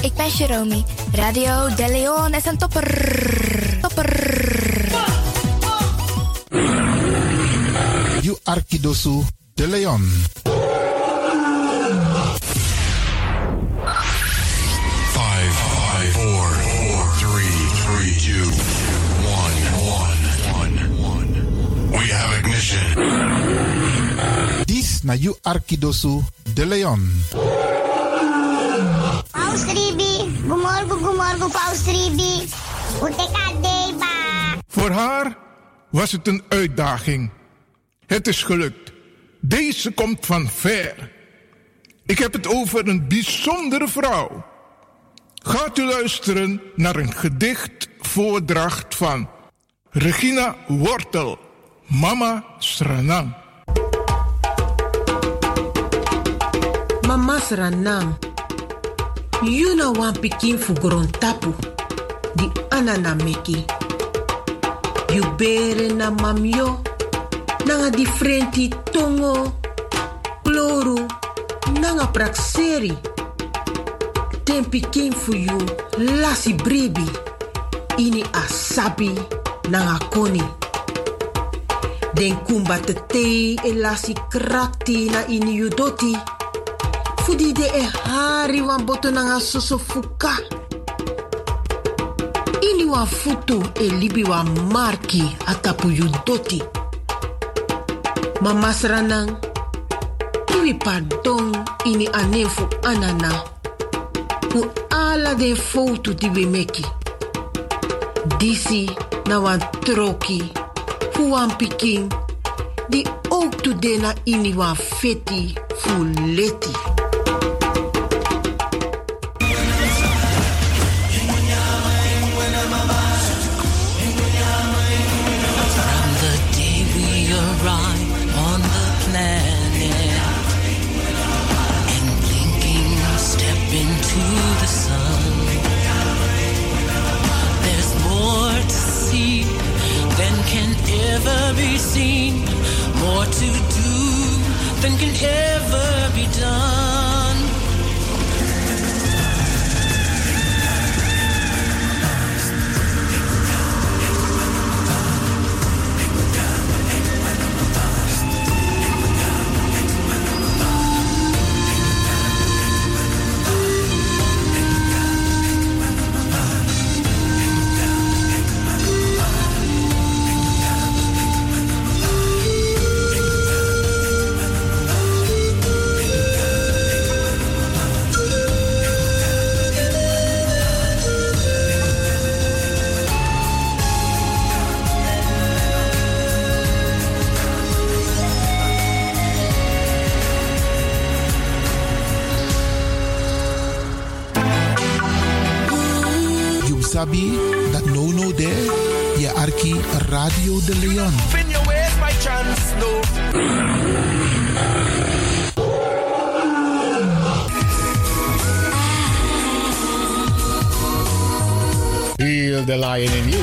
ik ben Jerome. Radio De Leon is een topper. Topper. You Arkidosu De Leon. We have ignition. Na You Arkidosu De Leon. Paus Ribi, gumorgo, gumorgo, Paus Ribi. Voor haar was het een uitdaging. Het is gelukt. Deze komt van ver. Ik heb het over een bijzondere vrouw. Gaat u luisteren naar een gedicht voordracht van Regina Wortel, Mama Sranang. Mama Sranang, you na wan pikin fu tapu, di anana meki. You bere na mamyo, nanga differenti tongo, kloru, nanga prakseri. Ten pikin fu you lasi brebi, ini asabi nanga koni. Den kumba te lasi krakti na ini. Fudi de e hari wan boto nanga soso fuka. Ini wan futu e libi wan marki atapu you doti. Mama sranang, iwi pardon ini anefu anana. Fu ala den foto di meki. Disi na wan troki, fu wan pikin, di ook tu de na ini wan feti fu leti. Seen, more to do than can ever be done. Feel the lion in you.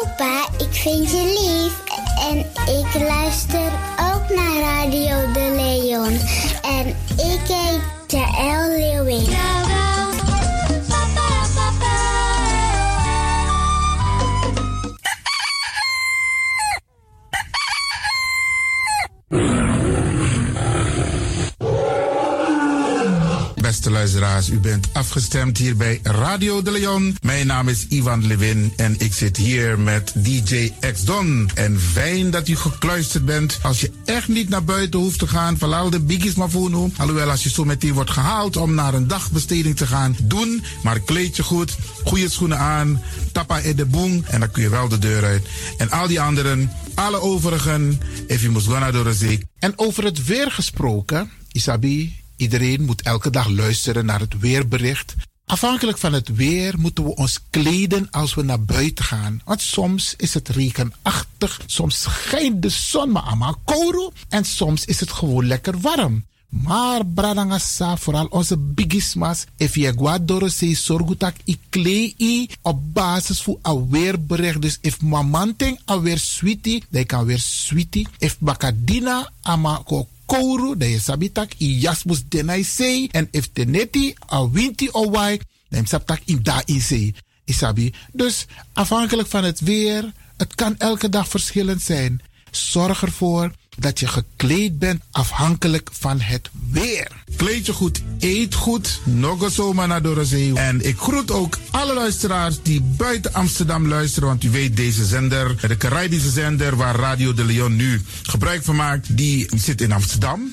Opa, ik vind je lief. En ik luister u bent afgestemd hier bij Radio de Leon. Mijn naam is Ivan Levin en ik zit hier met DJ X Don. En fijn dat u gekluisterd bent. Als je echt niet naar buiten hoeft te gaan, verlaal de biggies maar voor nu. Alhoewel, als je zo meteen wordt gehaald om naar een dagbesteding te gaan, doen. Maar kleed je goed, goede schoenen aan, tappa in de boom en dan kun je wel de deur uit. En al die anderen, alle overigen, if you must go naar de. En over het weer gesproken, Isabi, Iedereen moet elke dag luisteren naar het weerbericht. Afhankelijk van het weer moeten we ons kleden als we naar buiten gaan. Want soms is het regenachtig, soms schijnt de zon maar allemaal kouro en soms is het gewoon lekker warm. Maar bradangasa, vooral onze bigismas, if je guadoro se sorgutak i klei op basis voor aweerbericht. Dus if mamanting aweer sweetie, dan kan weer sweetie. If bakadina ama ko kouru, dan je sabitak i jasmus denai sei. En if teneti a winti o wai, dan je sabtak in da in sei. Isabi. Dus afhankelijk van het weer, het kan elke dag verschillend zijn. Zorg ervoor dat je gekleed bent afhankelijk van het weer. Kleed je goed, eet goed, nog zomaar naar Dorozee. En ik groet ook alle luisteraars die buiten Amsterdam luisteren. Want u weet, deze zender, de Caribische zender waar Radio de Leon nu gebruik van maakt, die zit in Amsterdam.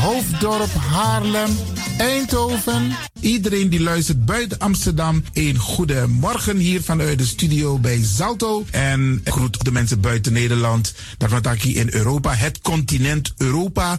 Hoofddorp, Haarlem, Eindhoven. Iedereen die luistert buiten Amsterdam, een goede morgen hier vanuit de studio bij Zalto. En groet de mensen buiten Nederland, hier in Europa, het continent Europa.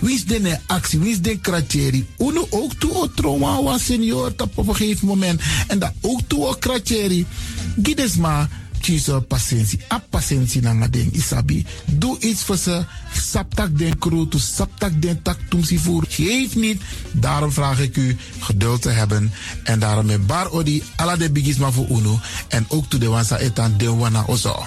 Wie is de actie? Is de kratjeri? Uno ook toe o trauma was senior op een gegeven moment. En dat ook toe o kratjeri. Gides maar kiezen patiëntie. A patiëntie na isabi. Doe iets voor ze. Saptak den kroto, saptak den tak tumsi voer. Geef niet. Daarom vraag ik u geduld te hebben. En daarom met bar odi ala de bigisma voor uno. En ook toe de wansa etan de wana ozo.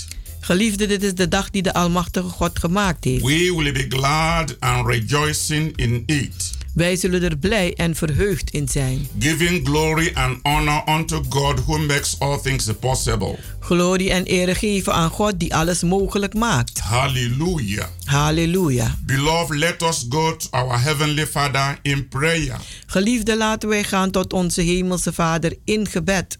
Geliefde, dit is de dag die de Almachtige God gemaakt heeft. We will be glad and rejoicing in it, Wij zullen er blij en verheugd in zijn. giving glory and honor unto God who makes all things possible. Glorie en eer geven aan God die alles mogelijk maakt. Hallelujah. Halleluja. Beloved, let us go to our Heavenly Father in prayer. Geliefde, laten wij gaan tot onze Hemelse Vader in gebed.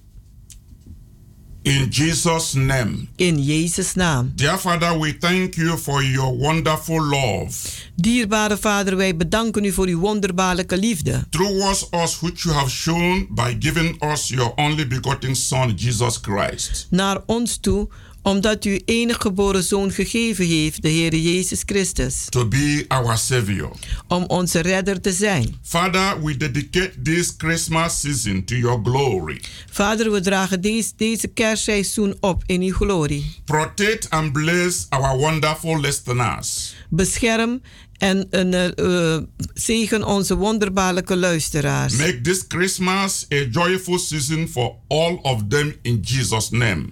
In Jesus' name. In Jezus' naam. Dear Father, we thank you for your wonderful love. Dierbare Vader, wij bedanken u voor uw wonderbaarlijke liefde. Towards us, which you have shown by giving us your only begotten Son, Jesus Christ. Naar ons toe, omdat u enig geboren zoon gegeven heeft, de Heer Jezus Christus. To be our Savior. Om onze redder te zijn. Father, we dedicate this Christmas season to your glory. Vader, we dragen deze, deze kerstseizoen op in uw glorie. Protect and bless our wonderful listeners. Bescherm en uh, uh, zegen onze wonderbaarlijke luisteraars. Make this Christmas a joyful season for all of them in Jesus' name.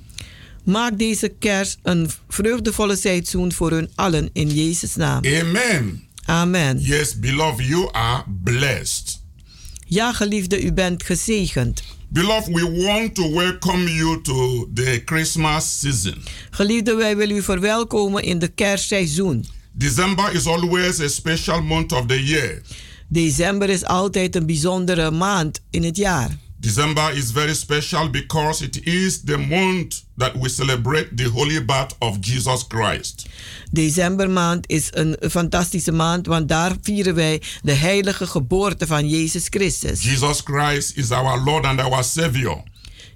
Maak deze kerst een vreugdevolle seizoen voor hun allen in Jezus' naam. Amen. Amen. Yes, beloved, you are blessed. Ja, geliefde, u bent gezegend. Beloved, we want to welcome you to the Christmas season. Geliefde, wij willen u verwelkomen in de kerstseizoen. December is always a special month of the year. December is altijd een bijzondere maand in het jaar. December is very special because it is the month that we celebrate the holy birth of Jesus Christ. Decembermaand is een fantastische maand, want daar vieren wij de heilige geboorte van Jezus Christus. Jesus Christ is our Lord and our Savior.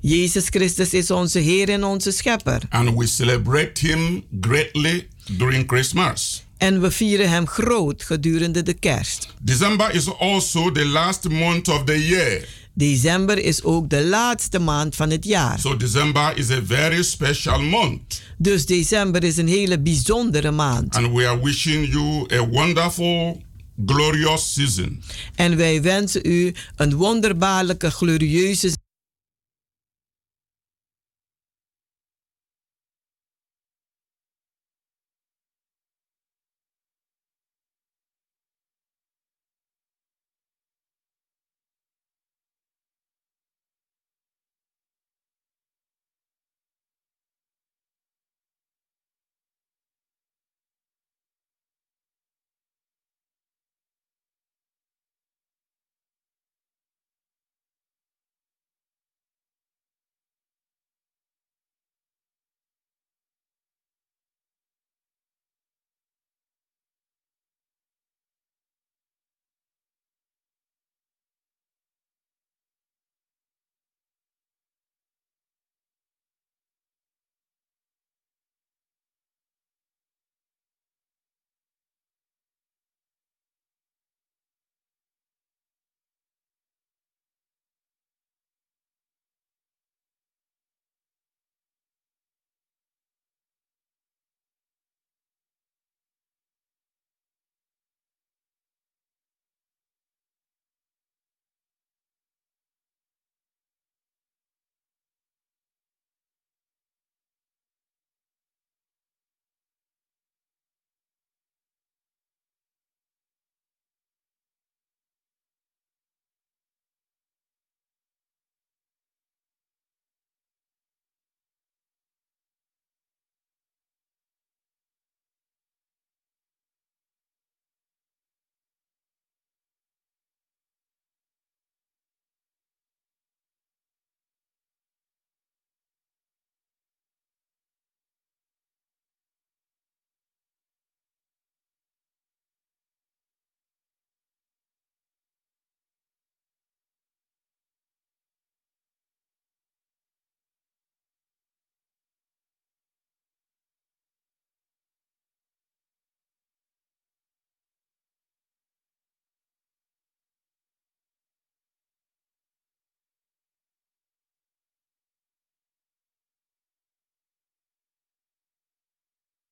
Jezus Christus is onze Heer en onze Schepper. And we celebrate Him greatly during Christmas. En we vieren Hem groot gedurende de kerst. December is also the last month of the year. December is ook de laatste maand van het jaar. So December is a very special month. Dus december is een hele bijzondere maand. And we are wishing you a wonderful, glorious season. En wij wensen u een wonderbaarlijke, glorieuze